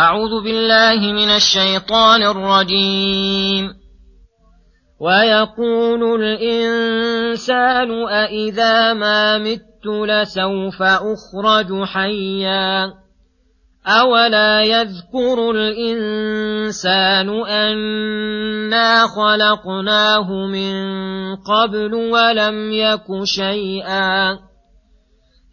أعوذ بالله من الشيطان الرجيم. ويقول الإنسان أإذا ما مت لسوف أخرج حيا. أولا يذكر الإنسان أنا خلقناه من قبل ولم يك شيئا.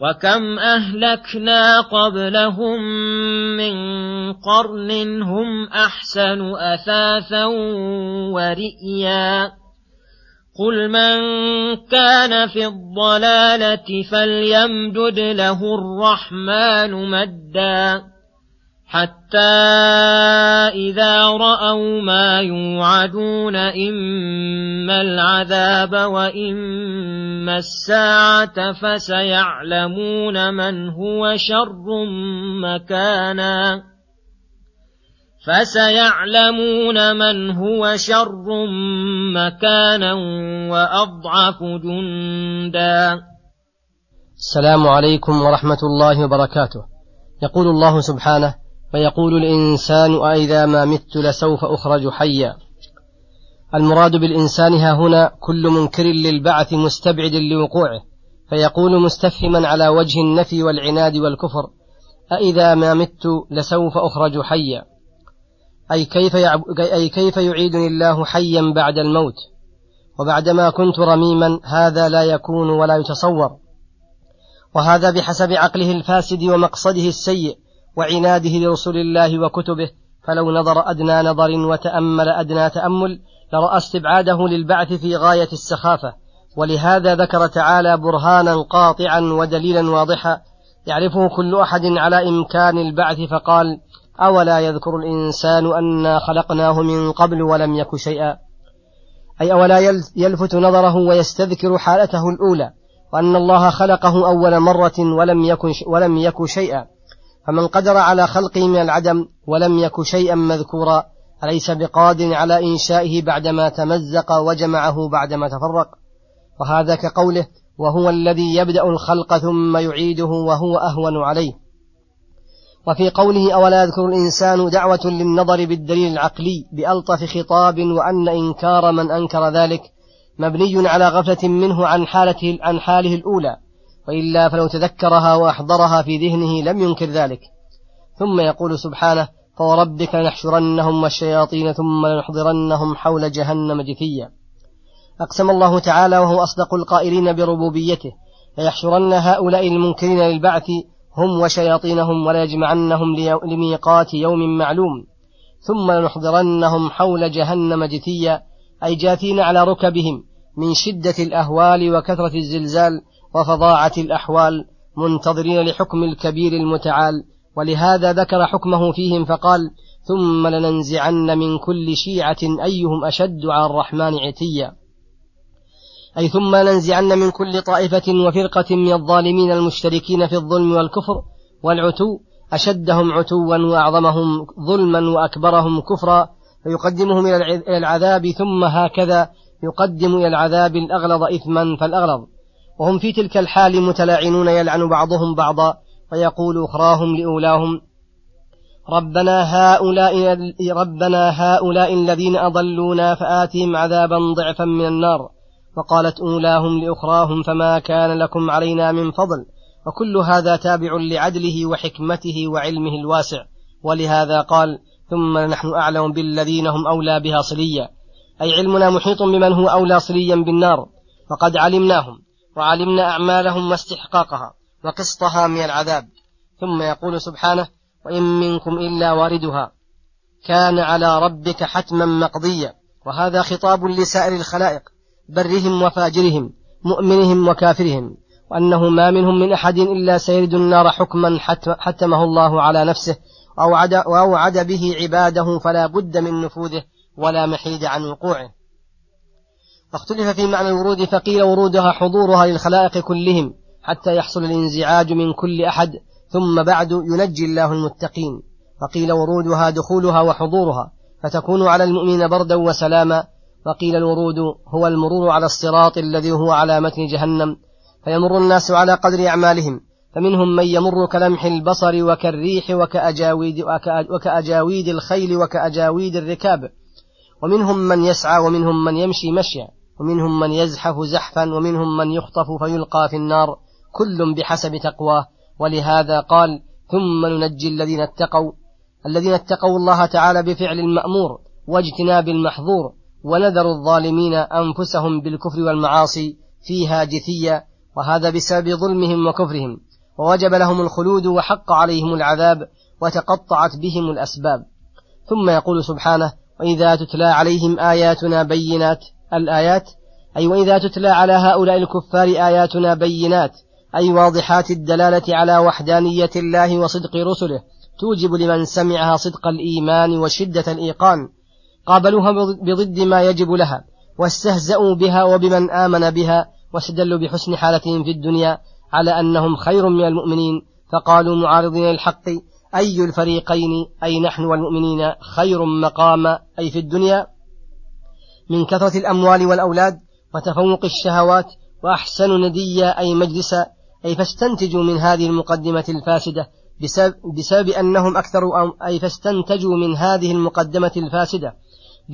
وكم اهلكنا قبلهم من قرن هم احسن اثاثا ورئيا قل من كان في الضلاله فليمدد له الرحمن مدا حتى إذا رأوا ما يوعدون إما العذاب وإما الساعة فسيعلمون من هو شر مكانا فسيعلمون من هو شر مكانا وأضعف جندا. السلام عليكم ورحمة الله وبركاته. يقول الله سبحانه فيقول الإنسان أإذا ما مت لسوف أخرج حيا. المراد بالإنسان ها هنا كل منكر للبعث مستبعد لوقوعه فيقول مستفهما على وجه النفي والعناد والكفر أإذا ما مت لسوف أخرج حيا. أي كيف, يعب... أي كيف يعيدني الله حيا بعد الموت؟ وبعدما كنت رميما هذا لا يكون ولا يتصور. وهذا بحسب عقله الفاسد ومقصده السيء. وعناده لرسل الله وكتبه فلو نظر أدنى نظر وتأمل أدنى تأمل لرأى استبعاده للبعث في غاية السخافة. ولهذا ذكر تعالى برهانا قاطعا ودليلا واضحا يعرفه كل أحد على إمكان البعث فقال أولا يذكر الإنسان أنا خلقناه من قبل ولم يك شيئا. أي أولا يلفت نظره ويستذكر حالته الأولى وأن الله خلقه أول مرة ولم يكن ولم يك شيئا. فمن قدر على خلقه من العدم ولم يك شيئا مذكورا أليس بقادر على إنشائه بعدما تمزق وجمعه بعدما تفرق؟ وهذا كقوله وهو الذي يبدأ الخلق ثم يعيده وهو أهون عليه. وفي قوله أولا يذكر الإنسان دعوة للنظر بالدليل العقلي بألطف خطاب وأن إنكار من أنكر ذلك مبني على غفلة منه عن حالته عن حاله الأولى. وإلا فلو تذكرها وأحضرها في ذهنه لم ينكر ذلك. ثم يقول سبحانه فوربك لنحشرنهم والشياطين ثم لنحضرنهم حول جهنم جثيا. أقسم الله تعالى وهو أصدق القائلين بربوبيته ليحشرن هؤلاء المنكرين للبعث هم وشياطينهم وليجمعنهم لميقات يوم معلوم. ثم لنحضرنهم حول جهنم جثيا أي جاثين على ركبهم من شدة الأهوال وكثرة الزلزال وفظاعة الأحوال منتظرين لحكم الكبير المتعال ولهذا ذكر حكمه فيهم فقال ثم لننزعن من كل شيعة أيهم أشد على الرحمن عتيا. أي ثم ننزعن من كل طائفة وفرقة من الظالمين المشتركين في الظلم والكفر والعتو أشدهم عتوا وأعظمهم ظلما وأكبرهم كفرا فيقدمهم إلى العذاب ثم هكذا يقدم إلى العذاب الأغلظ إثما فالأغلظ. وهم في تلك الحال متلاعنون يلعن بعضهم بعضا فيقول أخراهم لأولاهم ربنا هؤلاء ربنا هؤلاء الذين أضلونا فآتهم عذابا ضعفا من النار. وقالت أولاهم لأخراهم فما كان لكم علينا من فضل. وكل هذا تابع لعدله وحكمته وعلمه الواسع. ولهذا قال ثم نحن أعلم بالذين هم أولى بها صليا. أي علمنا محيط بمن هو أولى صليا بالنار. فقد علمناهم. وعلمنا أعمالهم واستحقاقها وقسطها من العذاب. ثم يقول سبحانه وإن منكم إلا واردها. كان على ربك حتما مقضيا وهذا خطاب لسائر الخلائق برهم وفاجرهم مؤمنهم وكافرهم. وأنه ما منهم من أحد إلا سيرد النار حكما حتمه الله على نفسه وأوعد, به عباده فلا بد من نفوذه ولا محيد عن وقوعه. فاختلف في معنى الورود فقيل ورودها حضورها للخلائق كلهم حتى يحصل الانزعاج من كل أحد ثم بعد ينجي الله المتقين. فقيل ورودها دخولها وحضورها فتكون على المؤمن بردا وسلاما. وقيل الورود هو المرور على الصراط الذي هو على متن جهنم فيمر الناس على قدر أعمالهم. فمنهم من يمر كلمح البصر وكالريح وكأجاويد, وكأجاويد الخيل وكأجاويد الركاب. ومنهم من يسعى ومنهم من يمشي مشيا. ومنهم من يزحف زحفا ومنهم من يخطف فيلقى في النار. كل بحسب تقواه. ولهذا قال ثم ننجي الذين اتقوا. الذين اتقوا الله تعالى بفعل المأمور واجتناب المحظور. ونذر الظالمين أنفسهم بالكفر والمعاصي فيها جثيا. وهذا بسبب ظلمهم وكفرهم. ووجب لهم الخلود وحق عليهم العذاب وتقطعت بهم الأسباب. ثم يقول سبحانه وإذا تتلى عليهم آياتنا بينات الآيات أي وإذا تتلى على هؤلاء الكفار آياتنا بينات أي واضحات الدلالة على وحدانية الله وصدق رسله توجب لمن سمعها صدق الإيمان وشدة الإيقان. قابلوها بضد ما يجب لها واستهزأوا بها وبمن آمن بها واستدلوا بحسن حالتهم في الدنيا على أنهم خير من المؤمنين فقالوا معارضين الحق أي الفريقين أي نحن والمؤمنين خير مقاما أي في الدنيا من كثرة الأموال والأولاد وتفوق الشهوات وأحسن نديا أي مجلسا أي فاستنتجوا من هذه المقدمة الفاسدة بسبب, بسبب أنهم أكثر أي فاستنتجوا من هذه المقدمة الفاسدة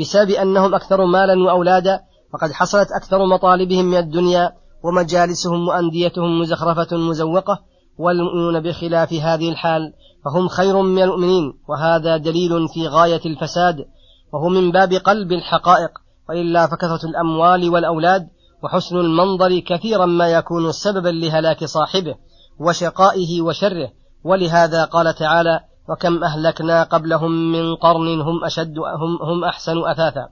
بسبب أنهم أكثر مالا وأولادا وقد حصلت أكثر مطالبهم من الدنيا ومجالسهم وأنديتهم مزخرفة مزوقة والمؤمنون بخلاف هذه الحال فهم خير من المؤمنين وهذا دليل في غاية الفساد وهو من باب قلب الحقائق وإلا فكثرة الأموال والأولاد وحسن المنظر كثيرا ما يكون سببا لهلاك صاحبه وشقائه وشره. ولهذا قال تعالى وكم أهلكنا قبلهم من قرن هم أشد هم, هم أحسن أثاثا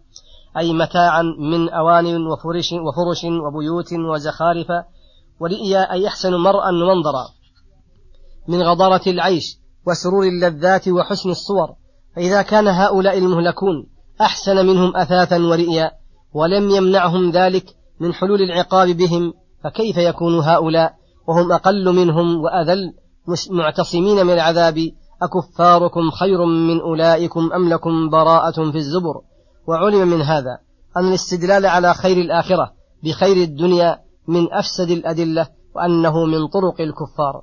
أي متاعا من أوان وفرش, وفرش وبيوت وزخارف ورئيا أي أحسن مرأى ومنظرا. من غضارة العيش وسرور اللذات وحسن الصور. فإذا كان هؤلاء المهلكون أحسن منهم أثاثا ورئيا ولم يمنعهم ذلك من حلول العقاب بهم فكيف يكون هؤلاء وهم أقل منهم وأذل معتصمين من العذاب؟ أكفاركم خير من أولئكم أم لكم براءة في الزبر؟ وعلم من هذا أن الاستدلال على خير الآخرة بخير الدنيا من أفسد الأدلة وأنه من طرق الكفار.